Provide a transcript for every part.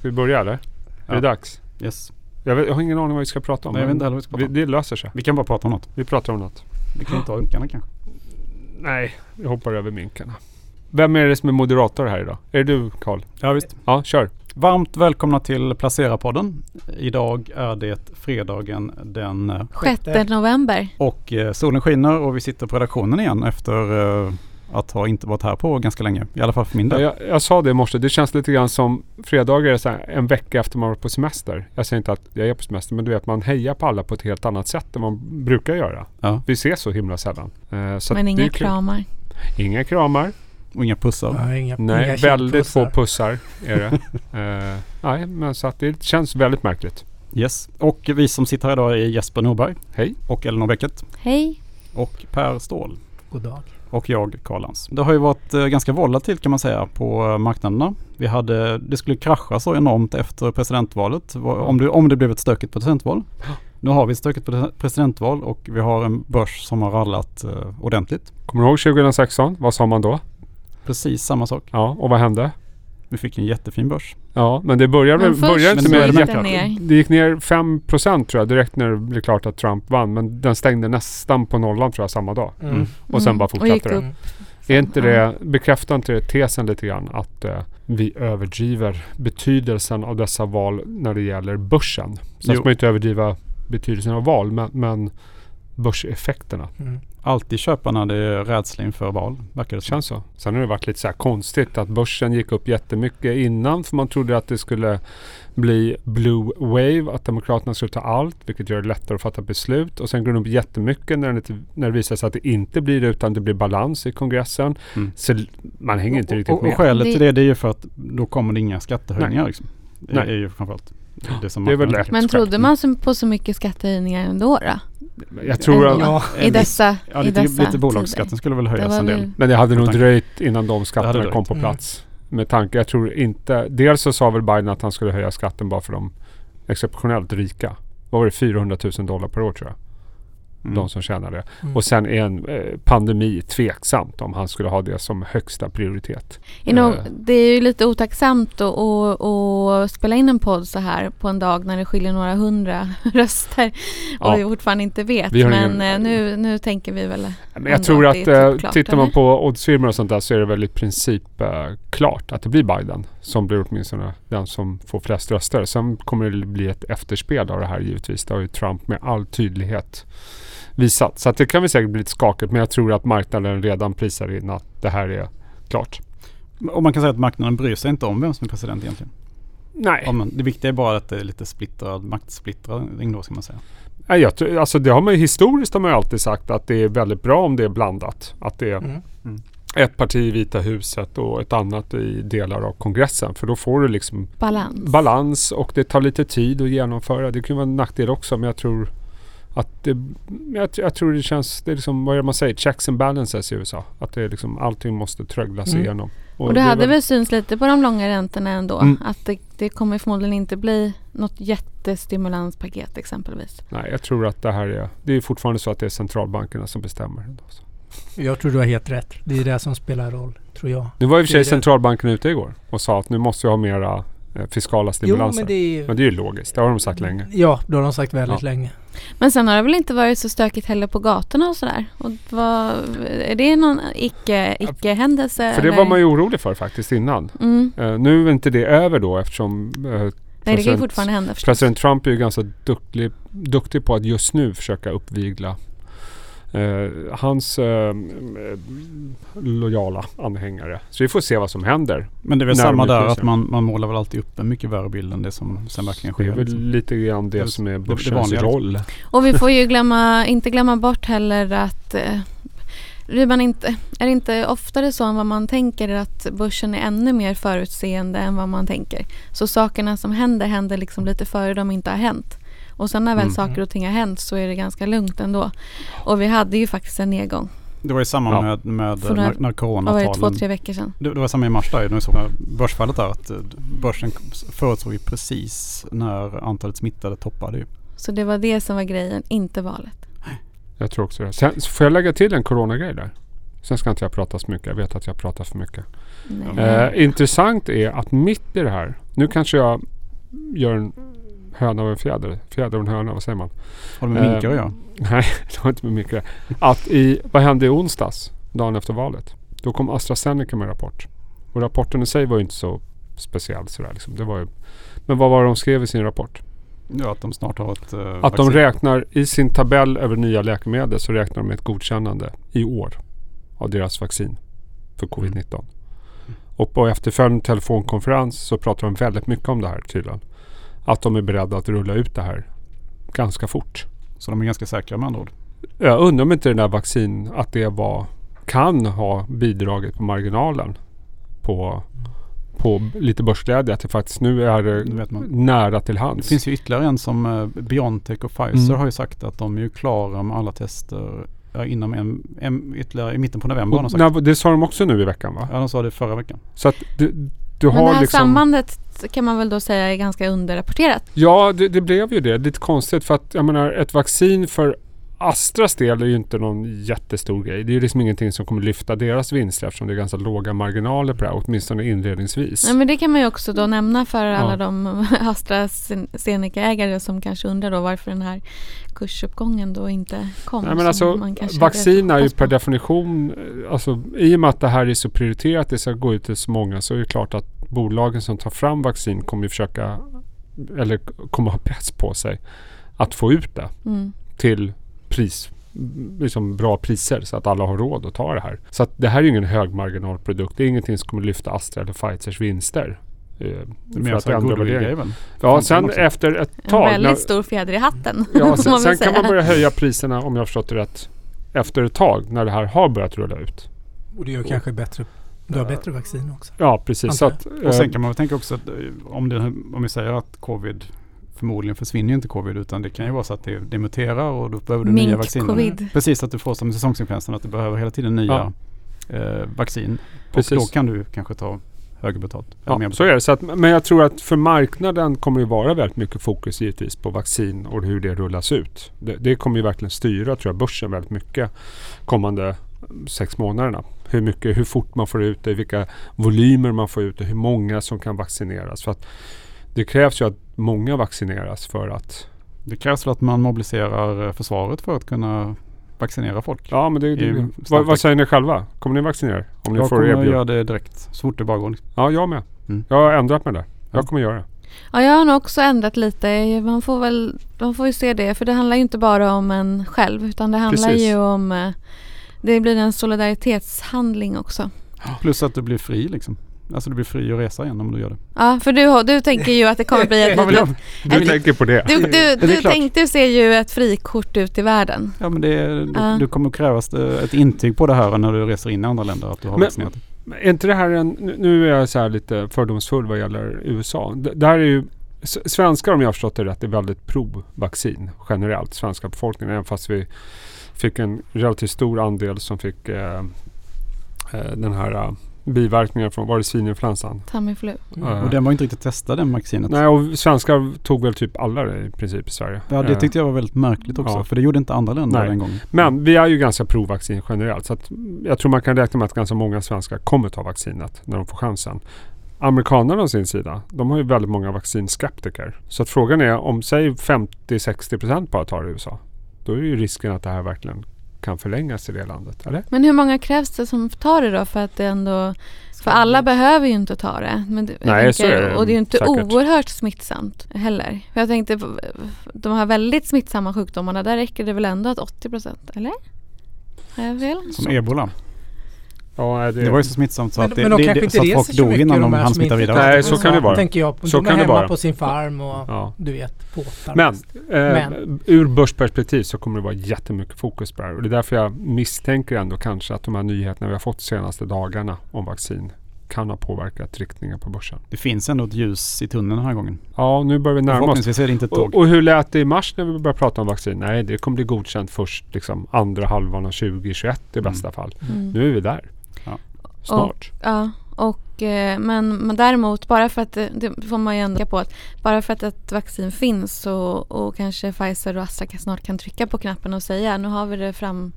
Ska vi börja eller? Ja. Är det dags? Yes. Jag, vet, jag har ingen aning vad vi ska prata om. Nej, jag vet men inte heller vad vi ska prata vi, om. Det löser sig. Vi kan bara prata om något. Vi pratar om något. Vi kan ju ta unkarna kanske. Nej, jag hoppar över minkarna. Vem är det som är moderator här idag? Är det du Karl? Ja visst. Ja, kör. Varmt välkomna till Placera-podden. Idag är det fredagen den eh, 6 november. och eh, solen skiner och vi sitter på redaktionen igen efter eh, att ha inte varit här på ganska länge. I alla fall för min del. Jag, jag sa det i morse, det känns lite grann som fredagar är så här en vecka efter man varit på semester. Jag säger inte att jag är på semester, men du vet man hejar på alla på ett helt annat sätt än man brukar göra. Ja. Vi ses så himla sällan. Eh, så Men inga kramar. Inga kramar. Och inga pussar. Nej, inga, Nej, inga väldigt få pussar är det. Eh, nej, men så att det känns väldigt märkligt. Yes. Och vi som sitter här idag är Jesper Norberg. Hej. Och Elinor Bäcket. Hej. Och Per Ståhl. God dag. Och jag, Karl Lantz. Det har ju varit eh, ganska volatilt kan man säga på eh, marknaderna. Vi hade, det skulle krascha så enormt efter presidentvalet. Va- Om det, om det blev ett stökigt presidentval. Nu har vi ett stökigt pre- presidentval och vi har en börs som har rallat eh, ordentligt. Kommer du ihåg 2016? Vad sa man då? Precis samma sak. Ja, och vad hände? Vi fick en jättefin börs. Ja, men det började, Men började inte med gick jätte- den ner. Det gick ner 5% tror jag direkt när det blev klart att Trump vann. Men den stängde nästan på nollan tror jag samma dag. Mm. Och sen Mm. bara fortsatte det. upp. Är inte det, bekräftar inte det tesen lite grann att eh, vi överdriver betydelsen av dessa val när det gäller börsen? Sen Jo. ska man inte överdriva betydelsen av val, men, men börseffekterna. Mm. Alltid köpa när det är rädsla inför val, verkar det Det som. känns så. Sen har det varit lite så här konstigt att börsen gick upp jättemycket innan för man trodde att det skulle bli blue wave, att Demokraterna skulle ta allt, vilket gör det lättare att fatta beslut. Och sen går den upp jättemycket när, det, när det visar sig att det inte blir det utan det blir balans i kongressen. Mm. Så man hänger inte riktigt och, och med. skälet Det- till det, det är ju för att då kommer det inga skattehöjningar. Liksom. Det Nej. är ju framförallt det som Det är väl tycker. Men trodde man på så mycket skattehöjningar ändå då? Jag tror att. Ja, I dessa, Ja, i lite, dessa lite bolagsskatten tider. skulle väl höjas en del. Men det hade nog dröjt innan de skatterna kom på Mm. plats. Med tanke, jag tror inte... Dels så sa väl Biden att han skulle höja skatten bara för de exceptionellt rika. Vad var det? 400 000 dollar per år tror jag. Mm. De som tjänar det. Mm. Och sen är en eh, pandemi tveksamt om han skulle ha det som högsta prioritet. You know, Eh. det är ju lite otacksamt att, spela in en podd så här på en dag när det skiljer några hundra röster och Ja. vi fortfarande inte vet. Men ingen- eh, nu, nu tänker vi väl Men jag tror att att, typ klart, tittar man eller? på oddsfirmor och sånt där så är det väl i princip eh, att det blir Biden som blir åtminstone den som får flest röster. Sen kommer det bli ett efterspel av det här givetvis. Det har ju Trump med all tydlighet visat. Så att det kan väl säkert bli lite skakigt men jag tror att marknaden redan prisar in att det här är klart. Och man kan säga att marknaden bryr sig inte om vem som är president egentligen. Nej, Ja, men det viktiga är bara att det är lite splittrad, maktsplittring då ska man säga. Nej, jag, tror- alltså det har man ju historiskt har man ju alltid sagt att det är väldigt bra om det är blandat. Att det är Mm. Ett parti i Vita huset och ett annat i delar av kongressen. För då får du liksom balans. balans och det tar lite tid att genomföra. Det kan vara en nackdel också men jag tror att det, jag, jag tror det känns, det är liksom, vad är det man säger, checks and balances i USA. Att det är liksom, allting måste tröglas Mm. igenom. Och det är hade väl- väl synts lite på de långa räntorna ändå. Mm. Att det, det kommer förmodligen inte bli något jättestimulanspaket exempelvis. Nej, jag tror att det här är, det är fortfarande så att det är centralbankerna som bestämmer. Så. Jag tror du har helt rätt. Det är det som spelar roll, tror jag. Nu var i och för sig centralbanken ute igår och sa att nu måste vi ha mera eh, fiskala Jo, stimulanser. men det är Men det är ju logiskt, det har de sagt länge. Ja, det har de sagt väldigt Ja. länge. Men sen har det väl inte varit så stökigt heller på gatorna och sådär. Och vad, är det någon icke, icke-händelse? För det var man ju orolig för faktiskt innan. Mm. Eh, nu är inte det över då eftersom eh, Nej, det kan ju President- fortfarande hända förstås. President Trump är ju ganska duktig, duktig på att just nu försöka uppvigla hans eh, eh, lojala anhängare. Så vi får se vad som händer. Men det är väl samma där att man, man målar väl alltid upp en mycket värre bild än det som sen verkligen Det sker. är väl liksom. lite grann det Det- som är det börsens liksom. roll. Och vi får ju glömma, inte glömma bort heller att eh, man inte, är det inte oftare så än vad man tänker att börsen är ännu mer förutseende än vad man tänker. Så sakerna som händer händer liksom lite före de inte har hänt. Och sen när väl Mm. saker och ting har hänt så är det ganska lugnt ändå. Och vi hade ju faktiskt en nedgång. Det var ju samma Ja. med, med några- Vad var det, två, coronatalen. tre veckor sedan? Det, det var samma i mars där, när vi såg börsfallet där. Att eh, börsen förutsåg ju precis när antalet smittade toppade ju. Så det var det som var grejen, inte valet. Jag tror också det. Sen får jag lägga till en coronagrej där. Sen ska inte jag prata så mycket. Jag vet att jag pratar för mycket. Eh, intressant är att mitt i det här. Nu kanske jag gör en höna av en fjäder. Fjäder av en höna, vad säger man? Har det med Eh, minkar att göra? Nej, det har inte med mycket Att i, vad hände i onsdags, dagen efter valet? Då kom AstraZeneca med en rapport. Och rapporten i sig var ju inte så speciell sådär liksom. Det var ju, men vad var det de skrev i sin rapport? Ja, att de snart har ett uh, Att de räknar i sin tabell över nya läkemedel så räknar de med ett godkännande i år av deras vaccin för covid-19. Och på efterföljande telefonkonferens så pratar de väldigt mycket om det här tydligen. Att de är beredda att rulla ut det här ganska fort. Så de är ganska säkra med andra ord. Jag undrar om inte den där vaccin, att det var, kan ha bidragit på marginalen på, på lite börsglädje. Att det faktiskt nu är det Det man. nära till Det hands. finns ju ytterligare en som uh, Biontech och Pfizer Mm. har ju sagt att de är ju klara med alla tester inom en, en, ytterligare i mitten på november. har de Och, sagt. när, det sa de också nu i veckan va? Ja, de sa det förra veckan. Så att du, du Men det har här liksom... sambandet kan man väl då säga är ganska underrapporterat. Ja, det, det blev ju det. Lite konstigt för att jag menar ett vaccin för Astras del är ju inte någon jättestor grej. Det är ju liksom ingenting som kommer lyfta deras vinster eftersom det är ganska låga marginaler på det här, åtminstone inledningsvis. Nej, men det kan man ju också då nämna för alla Ja. de AstraZeneca-ägare som kanske undrar då varför den här kursuppgången då inte kom. Nej, men alltså, vaccin är ju per definition, eh, alltså, i och med att det här är så prioriterat, det ska gå ut till så många, så är det klart att bolagen som tar fram vaccin kommer ju försöka, eller kommer ha press på sig att få ut det Mm. till pris, liksom bra priser så att alla har råd att ta det här. Så att det här är ju ingen högmarginalprodukt. Det är ingenting som kommer lyfta Astra eller Pfizers vinster. eh, Det är för mer att så här ändra goodwill-grej värdering. väl? Ja, sen efter ett En tag. väldigt när- stor fjäder i hatten. Ja, sen, sen kan man börja höja priserna om jag förstått det rätt. Efter ett tag när det här har börjat rulla ut. Och det gör kanske bättre. Du har bättre vaccin också. Ja, precis. Att, Och sen eh, kan man tänka också att eh, om, det, om vi säger att covid förmodligen försvinner ju inte covid utan det kan ju vara så att det, det muterar och då behöver du nya vacciner. Mink-covid. Precis att du får som säsongsinfluensan att du behöver hela tiden nya eh, vaccin. Precis. Och då kan du kanske ta högre betalt. Ja, betalt. så är det. Så att, men jag tror att för marknaden kommer det vara väldigt mycket fokus givetvis på vaccin och hur det rullas ut. Det, det kommer ju verkligen styra tror jag börsen väldigt mycket kommande mm, sex månaderna. Hur, mycket, hur fort man får ut det, vilka volymer man får ut det, hur många som kan vaccineras. För att det krävs ju att många vaccineras för att Det krävs väl att man mobiliserar eh, försvaret för att kunna vaccinera folk. Ja men det, det, vad, vad säger ni själva? Kommer ni vaccinera er? Om ni jag får kommer erbjudande? göra det direkt så fort det bara går. Ja jag med. Mm. Jag har ändrat mig där. Ja. Jag kommer göra det. Ja, jag har nog också ändrat lite. Man får väl man får ju se det. För det handlar ju inte bara om en själv. Utan det handlar Precis. ju om... eh, Det blir en solidaritetshandling också. Plus att du blir fri liksom. Alltså du blir fri att resa igen om du gör det. Ja, för du, du tänker ju att det kommer bli ett litet... Du Ett- tänker på det? Du, du, det du tänkte ser ju ett frikort ut i världen. Ja men det du, Ja. du kommer krävas eh, ett intyg på det här när du reser in i andra länder att du har Men- vaccinerat Är inte det här en... nu- är jag så här lite fördomsfull vad gäller USA. D- där är ju... Svenskar om jag har förstått det rätt är väldigt pro-vaccin generellt. Svenska befolkningen. Även fast vi fick en relativt stor andel som fick eh, eh, den här biverkningen från, var det svininfluensan? Tamiflu. Ja. Och den var inte riktigt testad den vaccinet. Nej och svenskar tog väl typ alla det i princip i Sverige. Ja det Eh, tyckte jag var väldigt märkligt också. Ja. För det gjorde inte andra länder Nej. den gången. Men vi är ju ganska pro-vaccin generellt. Så att jag tror man kan räkna med att ganska många svenskar kommer ta vaccinet när de får chansen. Amerikanerna å sin sida, de har ju väldigt många vaccinskeptiker. Så att frågan är om säg 50-60% bara tar det i USA. Då är ju risken att det här verkligen kan förlängas i det landet. Eller? Men hur många krävs det som tar det då för att det ändå... För alla behöver ju inte ta det. Men det- Nej, så är det Och det är ju inte säkert. oerhört smittsamt heller. För jag tänkte, de här väldigt smittsamma sjukdomarna, där räcker det väl ändå att 80 procent, eller? Har jag fel? Som ebola. Ja, Det var ju så smittsamt så Men, att, det, men de det, kanske det, inte så att folk dog mycket innan de hann smitta vidare. Nej, så kan det vara. tänker jag. Så de kan är det hemma vara. på sin farm och Ja. du vet, båtar. Men, eh, Men- ur börsperspektiv så kommer det vara jättemycket fokus på det här. Och det är därför jag misstänker ändå kanske att de här nyheterna vi har fått de senaste dagarna om vaccin kan ha påverkat riktningen på börsen. Det finns ändå ett ljus i tunneln den här gången. Ja, nu börjar vi Och närma oss. Förhoppningsvis är det inte ett tåg. Och, och hur lät det i mars när vi började prata om vaccin? Nej, det kommer bli godkänt först liksom andra halvan av 2021 i Mm. bästa fall. Mm. Nu är vi där. Snart. Ja, och, eh, men, men däremot bara för att det, det får man ju ändå på att bara för att ett vaccin finns och, och kanske Pfizer och Astra snart kan trycka på knappen och säga nu har vi det fram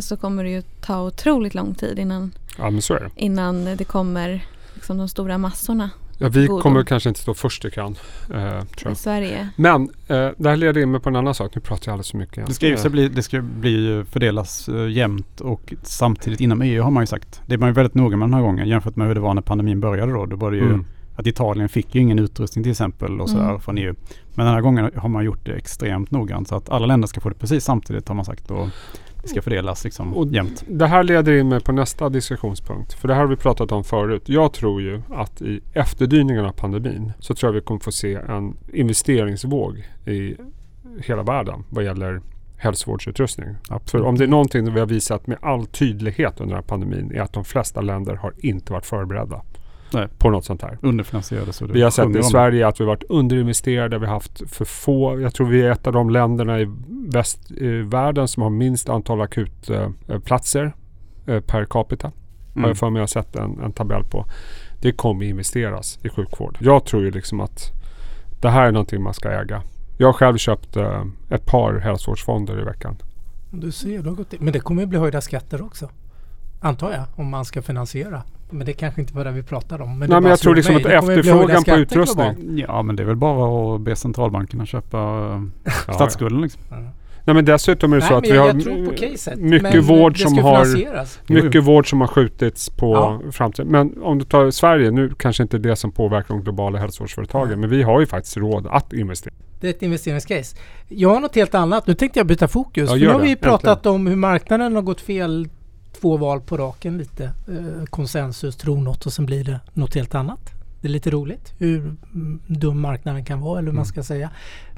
så kommer det ju ta otroligt lång tid innan, Ja, det. innan det kommer liksom de stora massorna. Ja, vi godo. kommer kanske inte stå först i kön. Eh, tror i jag. Sverige. Men eh, det här leder in mig på en annan sak. Nu pratar jag alldeles för mycket. Det ska ju Eh, bli, det ska bli fördelas uh, jämnt och samtidigt inom EU har man ju sagt. Det är man ju väldigt noga med den här gången jämfört med hur det var när pandemin började då. Då var det ju Mm. att Italien fick ju ingen utrustning till exempel och sådär Mm. från EU. Men den här gången har man gjort det extremt noggrant så att alla länder ska få det precis samtidigt har man sagt och ska fördelas liksom Och jämnt. Det här leder in mig på nästa diskussionspunkt. För det här har vi pratat om förut. Jag tror ju att i efterdyningarna av pandemin så tror jag vi kommer få se en investeringsvåg i hela världen vad gäller hälsovårdsutrustning. För om det är någonting vi har visat med all tydlighet under den här pandemin är att de flesta länder har inte varit förberedda Nej. på något sånt här. Underfinansierade så Vi har sett i. Sverige att vi varit underinvesterade. Vi har haft för få. Jag tror vi är ett av de länderna i västvärlden som har minst antal akutplatser eh, per capita. Har Mm. jag för mig jag har sett en, en tabell på. Det kommer investeras i sjukvård. Jag tror ju liksom att det här är någonting man ska äga. Jag har själv köpt eh, ett par hälsovårdsfonder i veckan. Du ser, du har gått in. Men det kommer ju bli höjda skatter också. Antar jag, om man ska finansiera. Men det kanske inte var det vi pratade om. Men, Nej, men jag tror liksom mig. att efterfrågan på utrustning-. Ja men det är väl bara att be centralbankerna köpa eh, Ja, statsskulden liksom. Ja. Nej men dessutom är det Nej, så att vi har caset. mycket vård som har. Mycket vård som har skjutits på Ja. framtiden. Men om du tar Sverige, nu kanske inte det som påverkar de globala hälsovårdsföretagen. Nej. Men vi har ju faktiskt råd att investera. Det är ett investeringscase. Jag har något helt annat. Nu tänkte jag byta fokus. Ja, för nu har det. vi Äntligen. pratat om hur marknaden har gått fel två val på raken lite. Eh, konsensus, tror något och sen blir det något helt annat. Det är lite roligt hur mm, dum marknaden kan vara eller hur Mm. man ska säga.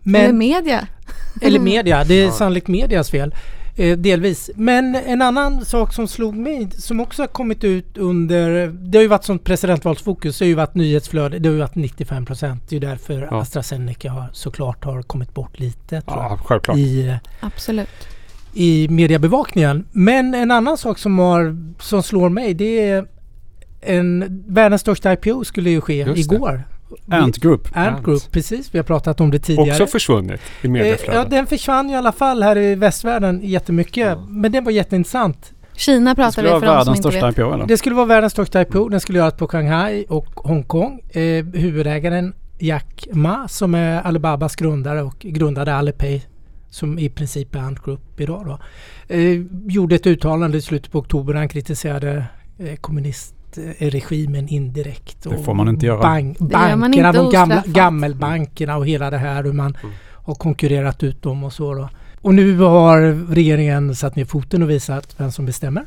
Eller Men, media. eller media, det är Ja. sannolikt medias fel. Eh, delvis. Men en annan sak som slog mig, som också har kommit ut under, det har ju varit sånt presidentvalsfokus, det har ju varit nyhetsflöde, det har ju varit 95 procent. Det är ju därför Ja. AstraZeneca har, såklart har kommit bort lite Ja, självklart. i, Absolut. I mediebevakningen. Men en annan sak som, har, som slår mig det är en, världens största IPO skulle ju ske Just det. igår. Ant Group. Ant Ant. Group, precis. Vi har pratat om det tidigare. Också försvunnit i Eh, medieflödet. ja, den försvann i alla fall här i västvärlden jättemycket. Ja. Men den var jätteintressant. Kina Det pratar skulle vi vara för de som världens inte största vet. IPO eller? Det skulle vara världens största IPO. Den skulle göras på Shanghai och Hongkong. Eh, huvudägaren Jack Ma som är Alibabas grundare och grundade Alipay som i princip är Ant Group idag då. Eh, gjorde ett uttalande i slutet på oktober han kritiserade eh, kommunistregimen indirekt. Det och får man inte göra. Bank, Det bankerna, inte de gamla, ostraffat. gammelbankerna och hela det här hur man Mm. har konkurrerat ut dem och så då. Och nu har regeringen satt ner foten och visat vem som bestämmer.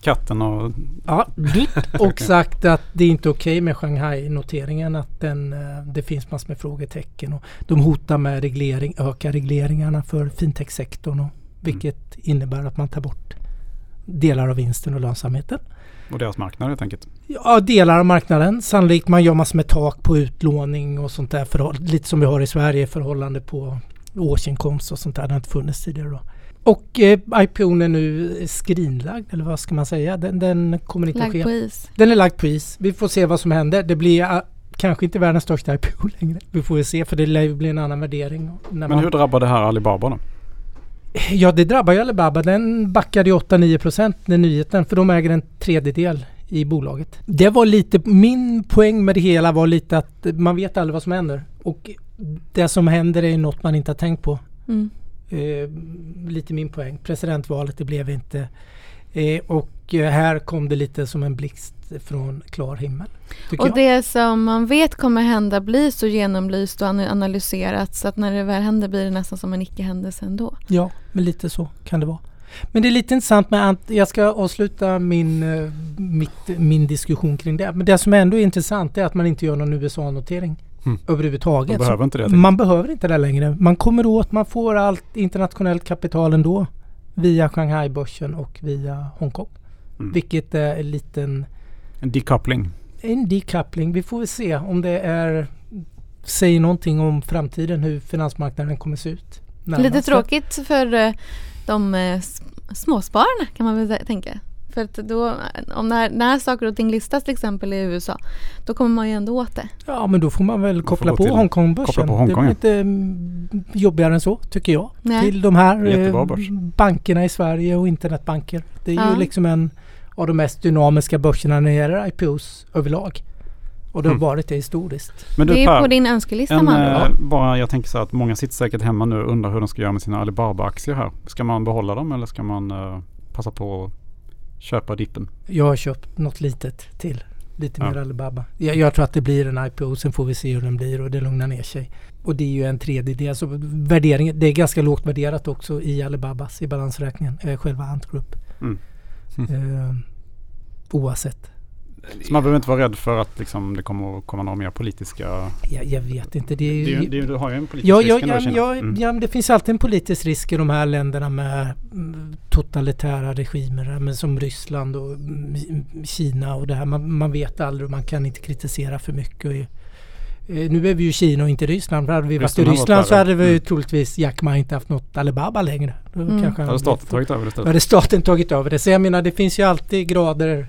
Katten och... Ja, och sagt att det är inte okej med Shanghai-noteringen. Att den, eh, det finns massor med frågetecken. Och de hotar med reglering, öka regleringarna för fintech-sektorn. Och, vilket innebär att man tar bort delar av vinsten och lönsamheten. och deras marknad helt enkelt. Ja, delar av marknaden. Sannolikt man gör massor med tak på utlåning och sånt där. Förhåll- lite som vi har i Sverige förhållande på årsinkomst och sånt där. Det har inte funnits tidigare då. Och eh, IPOn är nu skrinlagd, eller vad ska man säga? Den, den kommer inte att Lagd ske. på is. Den är lagd på is. Vi får se vad som händer. Det blir uh, kanske inte världens största IPO längre. Vi får se för det lär ju bli en annan värdering. När Men man, hur drabbar det här Alibaba då? Ja det drabbar ju Alibaba. Den backade ju 8-9 procent den nyheten för de äger en tredjedel i bolaget. Det var lite, min poäng med det hela var lite att man vet aldrig vad som händer. Och det som händer är något man inte har tänkt på. Mm. Eh, lite min poäng. Presidentvalet det blev inte. Eh, och eh, här kom det lite som en blixt från klar himmel. Och jag. det som man vet kommer hända blir så genomlyst och ana- analyserat så att när det väl händer blir det nästan som en icke-händelse ändå. Ja, men lite så kan det vara. Men det är lite intressant med Ant. Jag ska avsluta min, eh, mitt, min diskussion kring det. Men det som ändå är intressant är att man inte gör någon USA-notering Mm. överhuvudtaget. De behöver inte det. Man behöver inte det längre. Man kommer åt, man får allt internationellt kapital ändå via Shanghai-börsen och via Hongkong. Mm. Vilket är en liten En decoupling. en decoupling. Vi får väl se om det är säger någonting om framtiden hur finansmarknaden kommer se ut. Lite närmaste. tråkigt för eh, de eh, småspararna kan man väl tänka. För att då, om när, när saker och ting listas till exempel i USA, då kommer man ju ändå åt det. Ja men då får man väl Man koppla på Hongkongbörsen. koppla på Hongkong, det blir inte mm, jobbigare än så tycker jag. Nej. Till de här eh, bankerna i Sverige och internetbanker. Det är Ja. ju liksom en av de mest dynamiska börserna när det gäller IPOs överlag. Och det har Mm. varit det historiskt. Men du det är Per, på din önskelista en, med andra eh, bara, jag tänker så att många sitter säkert hemma nu och undrar hur de ska göra med sina Alibaba-aktier här. Ska man behålla dem eller ska man eh, passa på att köpa dippen? Jag har köpt något litet till. Lite Ja. mer Alibaba. Jag, jag tror att det blir en IPO. Sen får vi se hur den blir och det lugnar ner sig. Och det är ju en tredjedel. Så värderingen, det är ganska lågt värderat också i Alibabas i balansräkningen. Eh, själva Ant Group. Mm. Eh, oavsett. Så man behöver inte vara rädd för att liksom, det kommer att komma några mer politiska... Jag, jag vet inte. Det är, ju- är, du har ju en politisk Ja, risk ja, ja, Mm. ja, det finns alltid en politisk risk i de här länderna med mm, totalitära regimer men som Ryssland och mm, Kina och det här. Man, man vet aldrig och man kan inte kritisera för mycket. Eh, nu är vi ju Kina och inte Ryssland. För hade vi varit i Ryssland så hade vi Mm. troligtvis Jack Ma inte haft något Alibaba längre. Då Mm. kanske hade staten tagit över det Då hade staten tagit över det. Så jag menar det finns ju alltid grader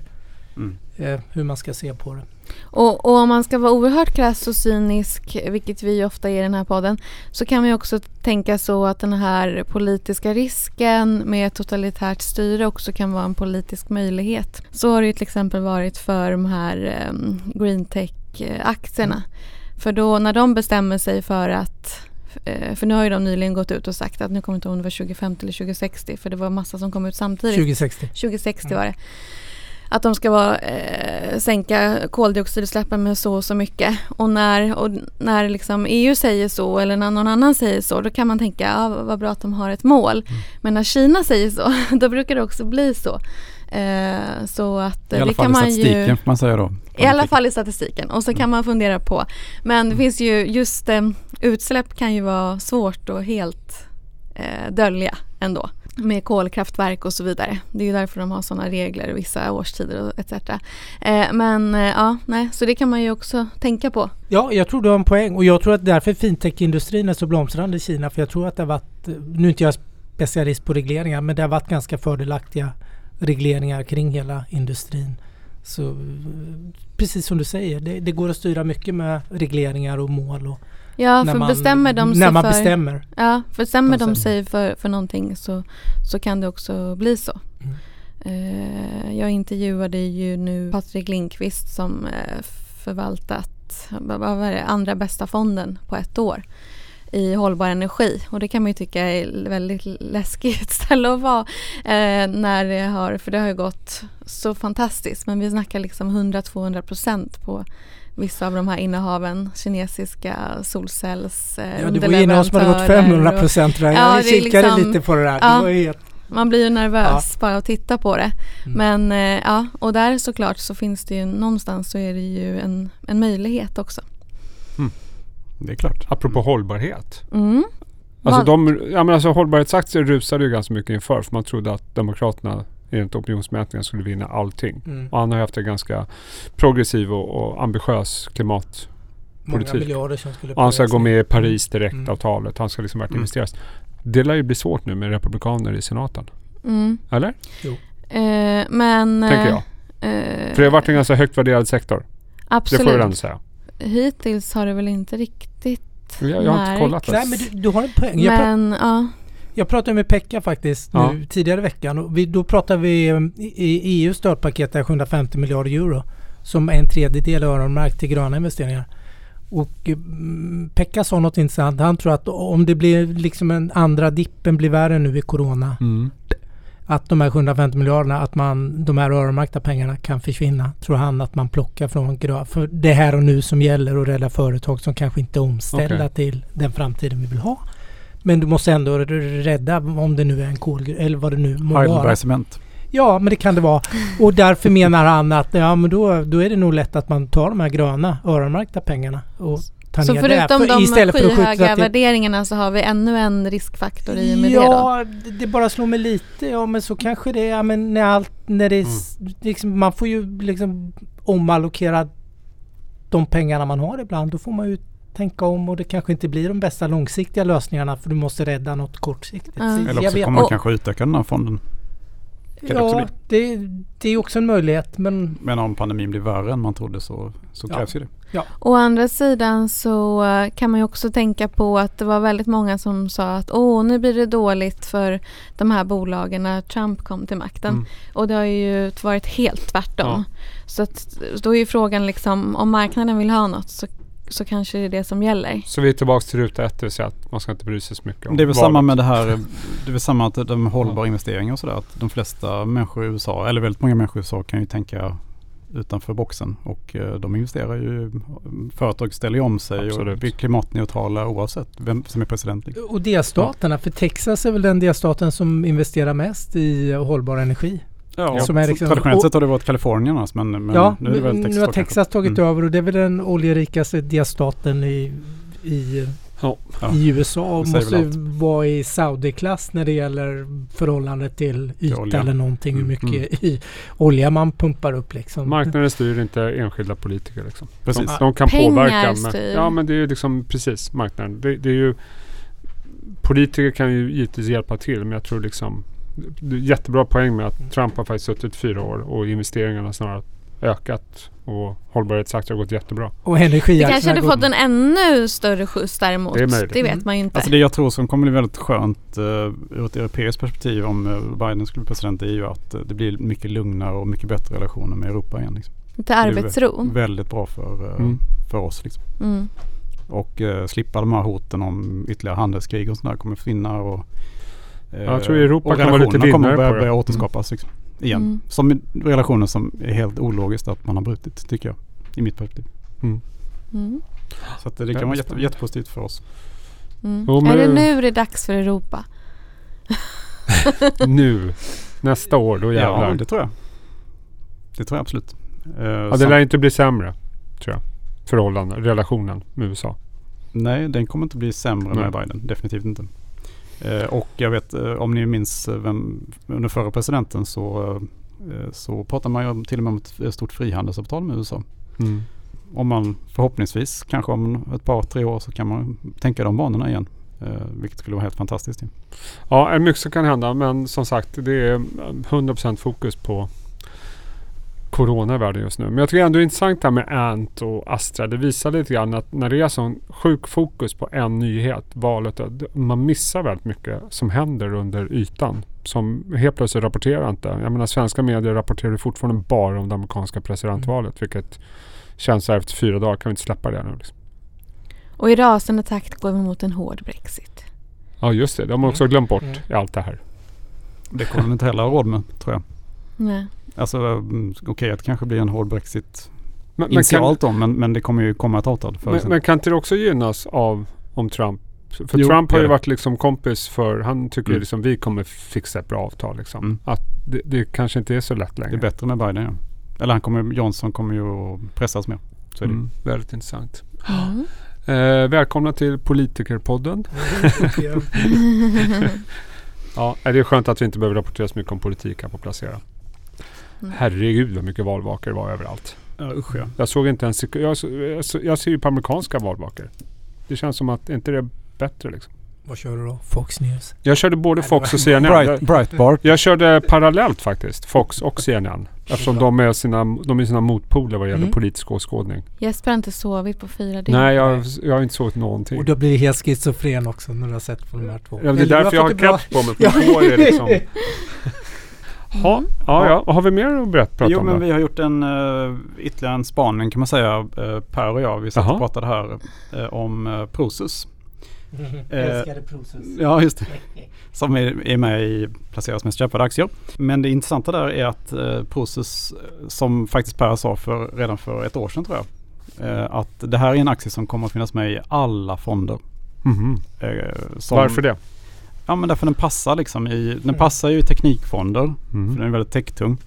Mm. eh, hur man ska se på det. Och, och om man ska vara oerhört krass och cynisk, vilket vi ofta är i den här podden, så kan man också tänka så att den här politiska risken med totalitärt styre också kan vara en politisk möjlighet. Så har det ju till exempel varit för de här um, green tech-aktierna. För då när de bestämmer sig för att eh, för nu har ju de nyligen gått ut och sagt att nu kommer inte ihåg om det var 2050 eller 2060 för det var massa som kom ut samtidigt. 2060. 2060 var det. Att de ska vara, eh, sänka koldioxidutsläppen med så och så mycket. Och när, och när liksom EU säger så eller när någon annan säger så då kan man tänka ja, vad bra att de har ett mål. Men när Kina säger så då brukar det också bli så. Eh, så att I eh, alla det fall kan i man statistiken ju får man säga då. i alla fall i statistiken och så kan Mm. man fundera på. Men det finns ju just eh, utsläpp kan ju vara svårt att helt eh, dölja ändå med kolkraftverk och så vidare. Det är ju därför de har sådana regler vissa årstider och etc. Eh, men eh, ja, nej, så det kan man ju också tänka på. Ja, jag tror du har en poäng och jag tror att därför fintech-industrin är så blomstrande i Kina. För jag tror att det har varit, eh, nu är inte jag specialist på regleringar, men det har varit ganska fördelaktiga regleringar kring hela industrin. Så eh, precis som du säger, det, det går att styra mycket med regleringar och mål. Och Ja, när för man, bestämmer de sig När man för, bestämmer. Ja, för bestämmer De sig för, för någonting så, så kan det också bli så. Mm. Eh, jag intervjuade ju nu Patrik Lindqvist som eh, förvaltat vad var det, andra bästa fonden på ett år i hållbar energi och det kan man ju tycka är väldigt läskigt ställe att vara eh, när det har, för det har ju gått så fantastiskt men vi snackar liksom 100-200 procent på vissa av de här innehaven, kinesiska solcells eh, Ja, det var ju innehav som hade gått underleverantörer 500 och- procent jag. Ja, kikade liksom- lite på det där. Ja. Det helt, Man blir ju nervös bara att titta på det. Mm. Men eh, ja, och där såklart så finns det ju någonstans så är det ju en, en möjlighet också. Det är klart. Apropå hållbarhet. Mm. Alltså, Vad- de, ja, men alltså hållbarhetsaktier rusade ju ganska mycket inför för man trodde att Demokraterna enligt opinionsmätningen skulle vinna allting. mm, Och han har haft en ganska progressiv och, och ambitiös klimat. många politik. miljarder som skulle Och han ska gå med i Paris direktavtalet. Han ska liksom verkligen Mm. investeras. Det lär ju bli svårt nu med republikaner i senaten. Mm. Eller? Eh, men... Tänker eh, jag. eh, För det har varit en ganska högt värderad sektor. Det absolut. får vi ändå säga. Hittills har det väl inte riktigt Jag, jag har inte märkt. kollat det. Nej men du, du har en poäng. Jag, Men ja, jag pratade med Pekka faktiskt Ja. nu tidigare i veckan. Och vi, då pratade vi um, i, EUs stödpaket är 750 miljarder euro. Som är en tredjedel öronmärkt till gröna investeringar. Och mm, Pekka sa något intressant. Han tror att om det blir liksom en andra dippen blir värre nu i Corona. Mm. Att de här 750 miljarderna, att man, de här öronmärkta pengarna kan försvinna. Tror han att man plockar från för det här och nu som gäller och rädda företag som kanske inte är omställda Okej. till den framtiden vi vill ha. Men du måste ändå rädda om det nu är en kolgruva eller vad det nu må vara. Cement. Ja, men det kan det vara. Och därför menar han att ja, men då, då är det nog lätt att man tar de här gröna öronmärkta pengarna och tar så ner det. förutom För de istället för skyhöga till- värderingarna så har vi ännu en riskfaktor i och med det då? Ja, det, det bara slår mig lite. Ja, men så kanske det är. Ja, men när allt, när det är, s- liksom, man får ju liksom omallokera de pengarna man har ibland. Då får man ju tänka om och det kanske inte blir de bästa långsiktiga lösningarna för du måste rädda något kortsiktigt. Ja. Så Eller också kommer man kanske utöka den här fonden. Kan det Ja, det, det är också en möjlighet men Men om pandemin blir värre än man trodde så, så Ja. krävs ju det. Å andra sidan så eh, kan man ju också tänka på att det var väldigt många som sa att åh, nu blir det dåligt för de här bolagen när Trump kom till makten. Mm. Och det har ju varit helt tvärtom. Ja. Så att, då är ju frågan liksom om marknaden vill ha något så, så kanske det är det som gäller. Så vi är tillbaka till ruta ett, det vill säga att man ska inte bry sig så mycket om Det är väl valet. samma med det här, det är väl samma att de hållbara investeringar och sådär. Att de flesta människor i USA, eller väldigt många människor i USA kan ju tänka utanför boxen. Och eh, de investerar ju, företag ställer ju om sig Absolut. och blir klimatneutrala oavsett vem som är president. liksom. Och delstaterna, för Texas är väl den delstaten som investerar mest i hållbar energi. Ja, Som är liksom- traditionellt sett har det varit Kalifornien annars, men, men ja, nu är det väl nu Texas. har då Texas kanske. tagit Mm. över och det är väl den oljerikaste delstaten i, i, Ja. Ja. i USA och måste vara i Saudi-klass när det gäller förhållandet till yta eller någonting hur Mm, mycket i olja man pumpar upp liksom. Marknaden styr inte enskilda politiker. Liksom. Precis. De, de kan Pengar påverka. Men, styr. ja men det är ju liksom precis marknaden. Det, det är ju, politiker kan ju givetvis hjälpa till men jag tror liksom jättebra poäng med att Trump har faktiskt suttit fyra år och investeringarna snarare ökat och hållbarhetsaktier har gått jättebra. Och Det energiaktierna kanske hade fått en ännu större skjuts däremot. Det är möjligt. Det vet man ju inte. Alltså det jag tror som kommer bli väldigt skönt uh, ur ett europeiskt perspektiv om eh, Biden skulle bli president är ju att eh, det blir mycket lugnare och mycket bättre relationer med Europa igen. Liksom. Lite arbetsro. Väldigt bra för, eh, Mm. för oss. Liksom. Mm. Och eh, slippa de här hoten om ytterligare handelskrig och sådär kommer försvinna. Och, Jag tror Europa kan vara lite relationerna kommer vinnare börja, börja återskapas liksom, igen. Mm. Som relationer som är helt ologiskt att man har brutit tycker jag. I mitt perspektiv. Mm. Så att det, kan vara jätte, jättepositivt för oss. Mm. Jo, är det nu det är dags för Europa? nu, nästa år, då jävlar. Ja, det tror jag. Det tror jag absolut. Eh, Ja, det lär inte bli sämre, tror jag. Förhållanden, relationen med USA. Nej, den kommer inte bli sämre Nej. med Biden. Definitivt inte. Eh, och jag vet, eh, om ni minns vem, under förra presidenten så, eh, så pratade man ju till och med om ett stort frihandelsavtal med USA. Mm. Om man förhoppningsvis, kanske om ett par, tre år så kan man tänka de banorna igen. Vilket skulle vara helt fantastiskt. Ja, mycket som kan hända men som sagt det är 100% fokus på Corona i världen just nu. Men jag tycker ändå det är intressant det här med Ant och Astra. Det visar lite grann att när det är sån sjuk fokus på en nyhet, valet, att man missar väldigt mycket som händer under ytan. Som helt plötsligt rapporterar inte. Jag menar svenska medier rapporterar fortfarande bara om det amerikanska presidentvalet. Vilket känns så här efter fyra dagar kan vi inte släppa det nu. Liksom. Och i rasande takt går vi mot en hård Brexit. Ja just det, de har man också glömt bort Mm. i allt det här. Det kommer de inte heller ha råd med tror jag. Nej. Alltså mm, okej att det kanske blir en hård Brexit Men, men kan, initialt då men, men det kommer ju komma ett avtal. Men, men kan inte det också gynnas av om Trump? För Jo, Trump har det ju det. varit liksom kompis för, han tycker ju Mm. liksom vi kommer fixa ett bra avtal liksom. Mm. Att det, det kanske inte är så lätt Det längre. är bättre med Biden ja. Eller han kommer, Johnson kommer ju att pressas mer. Så är det. Mm, väldigt intressant. Mm. Eh, välkomna till Politikerpodden. Ja, är det är skönt att vi inte behöver rapportera så mycket om politik här på Placera. Mm. Herregud vad mycket valvakor det var överallt. Ja, usch ja. Jag såg inte ens, jag, jag, jag ser ju på amerikanska valvakor. Det känns som att, är inte det bättre liksom? Vad kör du då? Fox News? Jag körde både Fox och CNN. Bright, Jag, Breitbart. jag körde parallellt faktiskt. Fox och CNN. Eftersom de är sina, de är sina motpoler vad gäller Mm. politisk åskådning. Jesper har inte sovit på fyra dygn. Nej, jag, jag har inte sågit någonting. Och då blir det helt schizofren också när du har sett på de här två. Ja, det är Eller, därför jag har keps på mig. För Ja. på är liksom. Ha, ja, ja. Och Har vi mer att berätta prata Jo om men då? vi har gjort en uh, ytterligare en spaning kan man säga. Uh, per och jag. Vi satt Jaha. och pratade här eh, om uh, Prosus. Älskade Prosus. Ja just det. Som är, är med i Placeras mest köpade aktier. Men det intressanta där är att uh, Prosus, som faktiskt Per sa för, redan för ett år sedan tror jag. att det här är en aktie som kommer att finnas med i alla fonder. Eh, som, Varför det? Ja men därför den passar liksom i, den passar ju i teknikfonder. För Mm. den är väldigt techtung.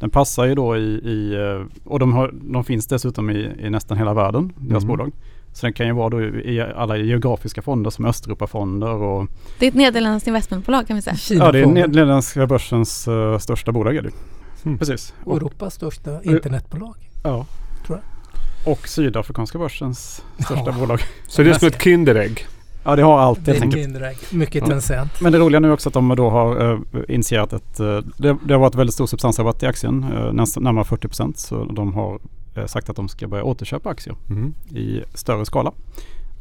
Den passar ju då i, i eh, och de, har, de finns dessutom i, i nästan hela världen, deras Mm. bolag. Så den kan ju vara då i alla geografiska fonder som Östeuropafonder och Det är ett nederländskt investmentbolag kan vi säga. ja det är Kina Nederländska börsens eh, största bolag är det. Mm. Precis. och Europas största internetbolag. ja. tror och Sydafrikanska börsens största Ja. bolag. Så det är som ett Kinderägg. Ja, det har allt helt Mycket enkelt. indirekt. Mycket Ja. Tencent. Men det roliga nu är också att de då har uh, initierat ett, eh, det, det har varit väldigt stor substansrabatt i aktien, uh, nästan närmare 40 procent. Så de har eh, sagt att de ska börja återköpa aktier Mm. i större skala.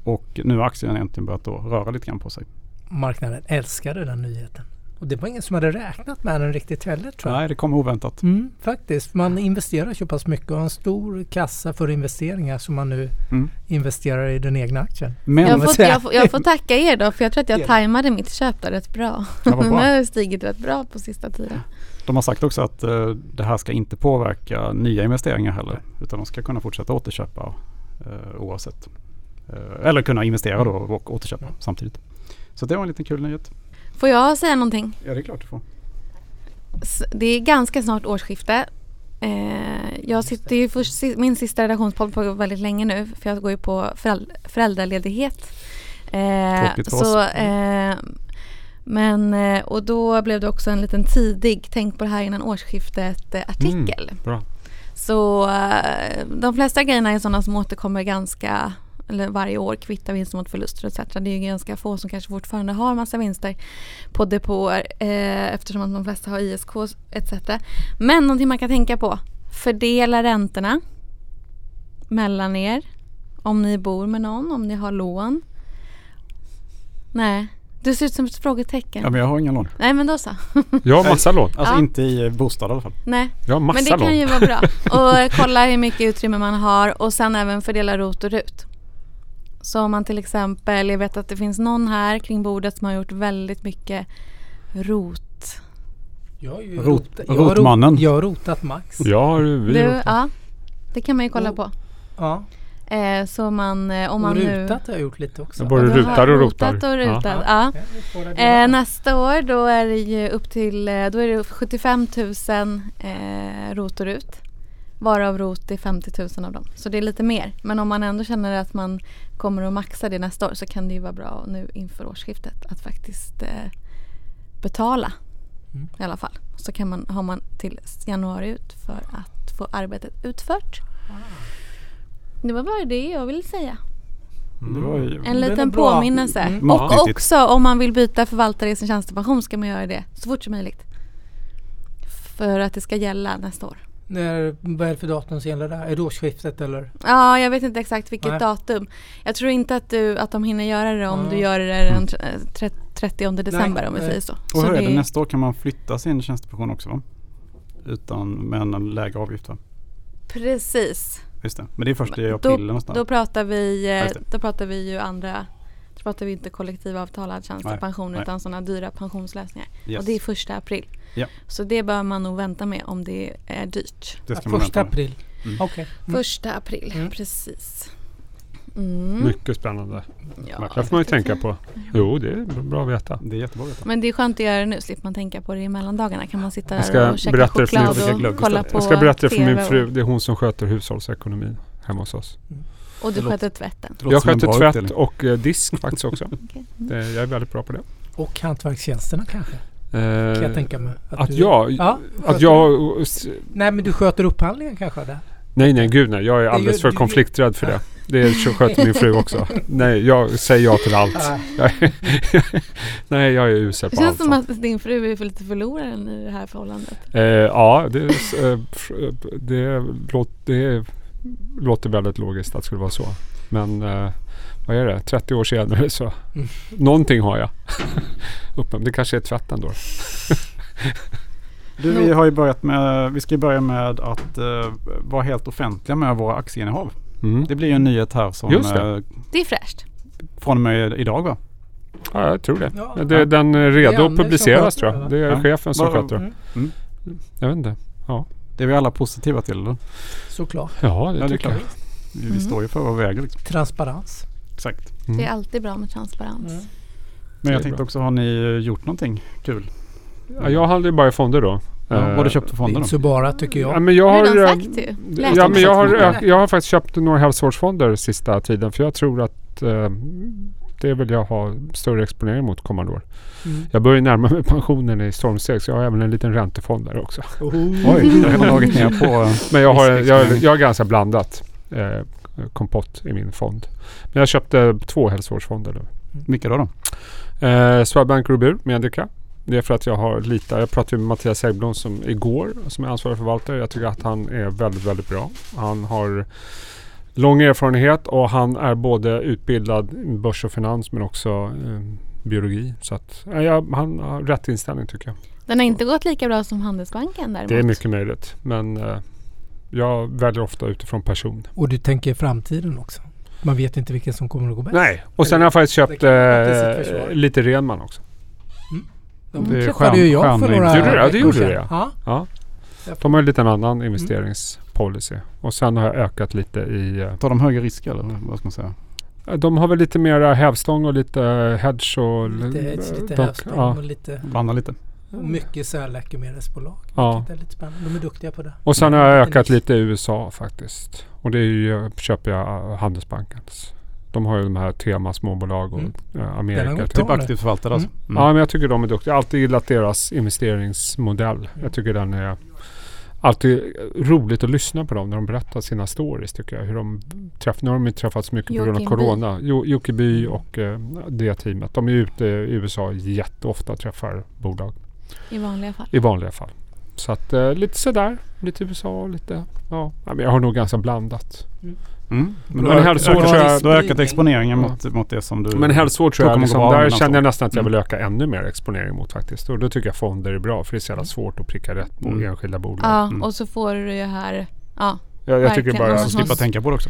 Och nu har aktien egentligen börjat då röra lite grann på sig. Marknaden älskade den nyheten. Och det var ingen som hade räknat med den riktigt heller tror jag. Nej, det kommer oväntat. Mm, faktiskt. Man investerar så pass mycket och har en stor kassa för investeringar som man nu Mm. investerar i den egna aktien. Men Jag får, jag, får, jag får tacka er då för jag tror att jag Ja. tajmade mitt köp där rätt bra. Ja, bra. har stigit rätt bra på sista tiden. de har sagt också att eh, det här ska inte påverka nya investeringar heller. Utan de ska kunna fortsätta återköpa uh, oavsett. Eh, eller kunna investera då och återköpa samtidigt. Så det var en liten kul nyhet. Får jag säga någonting? Ja, det är klart du får. Det är ganska snart årsskifte. Eh, jag sitter ju si- min sista redaktionspodd på väldigt länge nu för jag går ju på föräld- föräldraledighet. Eh, Tråkigt för oss. eh, men, och då blev det också en liten tidig, tänk på det här innan årsskiftet artikel. bra. Så de flesta grejerna är sådana som återkommer ganska eller varje år, kvitta vinst mot förluster etc. Det är ju ganska få som kanske fortfarande har massa vinster på depåer eh, eftersom att de flesta har ISK etc. Men någonting man kan tänka på. Fördela räntorna mellan er. Om ni bor med någon, om ni har lån. Nej, du ser ut som ett frågetecken. Ja, men jag har inga lån. Nej men då så. Jag har massa lån. Alltså Ja. inte i bostad i alla fall. Nej. Jag har Men massa det kan lån. ju vara bra. Och kolla hur mycket utrymme man har och sen även fördela ROT och RUT. Så om man till exempel, jag vet att det finns någon här kring bordet som har gjort väldigt mycket ROT. Jag har ju Rot- rot- jag rot- rotmannen. Jag har rotat max. Har vi Du, ja, det kan man ju kolla Och- på. Ja. Eh, så man, eh, om Och man nu... rutat har jag gjort lite också. Både Du har rutar och rotar. rotat och rutat, Ja. ja. Ja. Eh, nästa år då är det ju upp till eh, då är det 75 000 eh, ROT och RUT. Varav ROT är 50 000 av dem. Så det är lite mer. Men om man ändå känner att man kommer att maxa det nästa år så kan det ju vara bra nu inför årsskiftet att faktiskt eh, betala. Mm. I alla fall. Så kan man, har man till januari ut för att få arbetet utfört. Det var bara det jag ville säga. Var ju... En liten påminnelse. Mm. Och Matnyttigt. också om man vill byta förvaltare i sin tjänstepension ska man göra det så fort som möjligt. För att det ska gälla nästa år. När, vad är det för datum som gäller där? Är det årsskiftet eller? Ja, jag vet inte exakt vilket Nej. datum. Jag tror inte att, du, att de hinner göra det om Ja. du gör det den tre- 30 december om vi nej. säger så. Och så hur är det- det nästa år kan man flytta sin tjänstepension också va? Utan med en lägre avgift va? Precis. Just det. Men det är först i Då- april någonstans. Då pratar vi, eh, då pratar vi ju andra då pratar vi inte kollektivavtalad tjänstepension nej. utan sådana dyra pensionslösningar. Yes. Och det är första april. Ja. Så det bör man nog vänta med om det är dyrt. det ska man första vänta april? Mm. Okej. Mm. Första april, Mm. precis. Mm. Mycket spännande. Ja, det får man ju tänka på. Jo, det är bra att veta. Det är jättebra att veta. Men det är skönt att göra det nu, slipper man tänka på det i mellandagarna. Kan man sitta Jag ska där och käka berätta det för choklad glögg och kolla på Jag ska berätta det för min fru. och- Det är hon som sköter hushållsekonomin hemma hos oss. Och du Det sköter tvätten. Det Jag sköter tvätt utdelning. och eh, disk faktiskt också. Okej. Mm. Det, jag är väldigt bra på det. Och hantverkstjänsterna kanske? Kan Eh, jag tänka mig. att du- jag... Ja, Att jag... Nej men du sköter upphandlingen kanske? Där. Nej, nej, gud nej. Jag är alldeles för du- konflikträdd för det. Det sköter min fru också. Nej, jag säger ja till allt. Nej. Jag är- nej, jag är usel Det på känns allt. som att din fru är för lite förloraren i det här förhållandet. Eh, ja, det, eh, fr- det, låt, det låter väldigt logiskt att det skulle vara så. Men eh, vad är det? 30 år senare så Mm. någonting har jag. Uppen, det kanske är tvätten då. Du, vi har ju börjat med, vi ska ju börja med att eh, vara helt offentliga med våra aktieinnehav. Mm. Det blir ju en nyhet här som Just det. eh, Det är fräscht. från och med idag va? Ja, jag tror det. Ja. det den är Det är redo att publiceras tror det, jag. Det är Ja. chefen som sköter. Mm. Mm. Jag vet inte. Det är vi alla positiva till eller? Såklart. Ja, det Ja, det är tycker jag. klart. Vi, vi Mm. står ju för vad vi äger liksom. Transparens. Exakt. Mm. Det är alltid bra med transparens. Mm. Men jag tänkte bra. också, har ni eh, gjort någonting kul? Ja, jag hade ju bara i fonder då. Ja, vad har du Eh, köpt för Det är fonder då? inte så bara tycker Ja, jag. men jag har, Redan eh, sagt ju. Läs ja, men jag, har, jag, jag har faktiskt köpt några hälsovårdsfonder sista tiden för jag tror att eh, det vill jag ha större exponering mot kommande år. Mm. Jag börjar närma mig pensionen i stormsteg så jag har även en liten räntefond där också. Oj, jag har dragit ner på... Men jag har, jag, jag har ganska blandat eh, kompott i min fond. Men jag köpte två hälsovårdsfonder nu. Vilka då? då? Eh, Swedbank Robur Medica. Det är för att jag har lite, jag pratade med Mattias Häggblom som igår som är ansvarig förvaltare. Jag tycker att han är väldigt, väldigt bra. Han har lång erfarenhet och han är både utbildad i börs och finans men också eh, biologi. Så att, ja, jag- han har rätt inställning tycker jag. Den har inte gått lika bra som Handelsbanken däremot. Det är mycket möjligt. Men eh, jag väljer ofta utifrån person. Och du tänker framtiden också. Man vet inte vilken som kommer att gå bäst. Nej, och sen har jag faktiskt köpt eh, lite Renman också. De Det är träffade ju jag för några Gjorde du det? Ja, det veckor gjorde sedan. du, ja. ja. Ja. De har en liten annan investeringspolicy. Och sen har jag ökat lite i... eh, Tar de högre risker eller vad ska man säga? De har väl lite mera hävstång och lite hedge och... Lite hedge, lite de- hävstång ja. och lite Blanda lite. och mycket så här läkemedelsbolag. Ja. Vilket är lite spännande. De är duktiga på det. Och sen har jag ökat lite i USA faktiskt. Och det är ju, köper jag eh, Handelsbankens. De har ju de här tema småbolag och Mm. eh, har Amerika. Typ. Typ aktivt förvaltare alltså. Mm. Ja men jag tycker de är duktiga. Jag har alltid gillat deras investeringsmodell. Jag tycker den är alltid roligt att lyssna på dem när de berättar sina stories tycker jag. Hur de träff, nu har de träffats mycket på grund av Joakim. Corona. Jo, Jocke By och eh, det teamet. De är ute i USA jätteofta och träffar bolag. I vanliga fall. I vanliga fall. Så att eh, lite sådär. Lite USA och lite... Ja, Ja, men jag har nog ganska blandat. Mm. Men Men då, hälsovård ökat, tror jag- du har ökat exponeringen Ja. mot, mot det som du... Men hälsovård tror jag, kommer liksom, där känner jag nästan att jag Mm. vill öka ännu mer exponering mot faktiskt. Och då tycker jag fonder är bra för det är så jävla svårt att pricka rätt på Mm. enskilda bolag. Ja, Mm. och så får du ju här... Ja, Jag, jag tycker bara... Och Så slippa tänka på det också.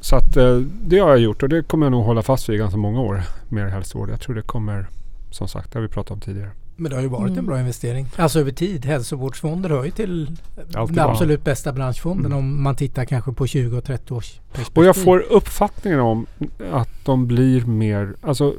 Så att eh, det har jag gjort och det kommer jag nog hålla fast vid i ganska många år. Mer hälsovård. Jag tror det kommer, som sagt, det har vi pratat om tidigare. Men det har ju varit Mm. en bra investering. Alltså över tid. Hälsovårdsfonder hör ju till Alltid den bra. absolut bästa branschfonden Mm. om man tittar kanske på 20 och 30 års perspektiv. Och jag får uppfattningen om att de blir mer... Alltså,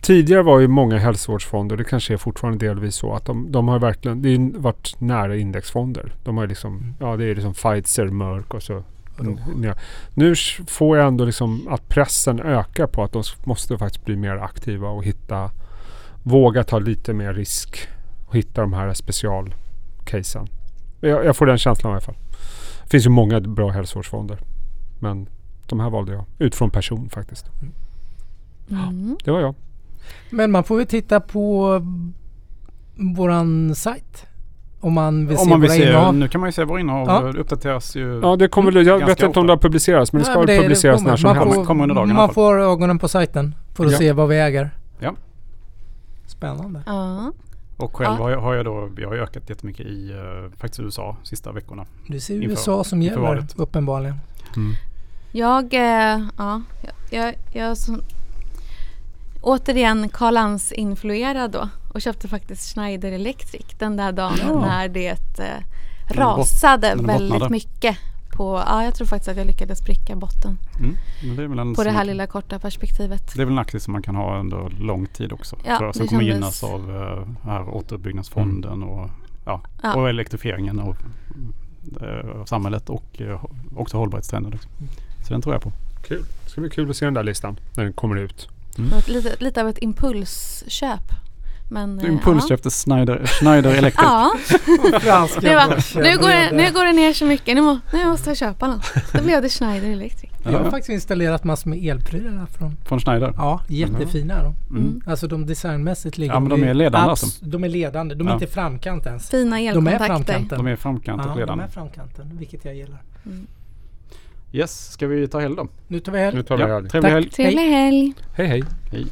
tidigare var ju många hälsovårdsfonder, det kanske är fortfarande delvis så, att de, de har verkligen det har varit nära indexfonder. De har liksom, Mm. ja det är liksom Pfizer, Merck och så. Vadå? Mm, ja. Nu får jag ändå liksom att pressen ökar på att de måste faktiskt bli mer aktiva och hitta, våga ta lite mer risk och hitta de här specialcasen. Jag, jag får den känslan i alla fall. Det finns ju många bra hälsovårdsfonder. Men de här valde jag utifrån person faktiskt. mm. Det var jag. Men man får väl titta på våran sajt. Om man vill Om se man vill våra se, innehav. nu kan man ju se våra innehav. Ja. Det uppdateras ju. Ja, det kommer väl, jag vet inte om det har publicerats men det ska Nej, väl men publiceras kommer. när som man helst. Får, Kommer under alla man får ögonen på sajten för att Ja. se vad vi äger. Ja. Spännande. ja. Och själv Ja. har, jag, då, jag har ökat jättemycket i uh, faktiskt USA sista veckorna. Du ser Inför- USA som gäller valet. uppenbarligen. Mm. Jag, eh, ja, jag, jag, jag som, återigen Karl Lans influerad då och köpte faktiskt Schneider Electric den där dagen Ja. när det eh, rasade väldigt mycket. På, ja, jag tror faktiskt att jag lyckades spricka botten Mm. Men det, är väl en på det som- här lilla korta perspektivet. det är väl en aktie som man kan ha under lång tid också. Ja, för, som det kommer kändes- gynnas av uh, här återuppbyggnadsfonden och, ja, Ja. och elektrifieringen av, av samhället och eh, också hållbarhetstrender. Liksom. Så den tror jag på. Kul. Det ska bli kul att se den där listan när den kommer ut. Ett, lite, lite av ett impulsköp. Men, eh, Impuls köpte Schneider, Schneider Electric. Ja, Franska det var, nu, går det, nu går det ner så mycket. Nu, må, nu måste jag köpa något. Då blev det Schneider Electric. Jag har Ja, faktiskt installerat massor med elprylar från. från Schneider. Ja, jättefina är de. Mm. Mm. Alltså de designmässigt ligger Ja, men de är ledande alltså. De är ledande. De är Ja. inte framkant ens. Fina De är elkontakter. framkanten. De är i framkant och ja, de ledande. är framkanten, vilket jag gillar. Mm. Yes, ska vi ta helg då? Nu tar vi helg. Nu tar vi Ja, helg. trevlig Tack. helg. Trevlig helg. Hej hej. Hej.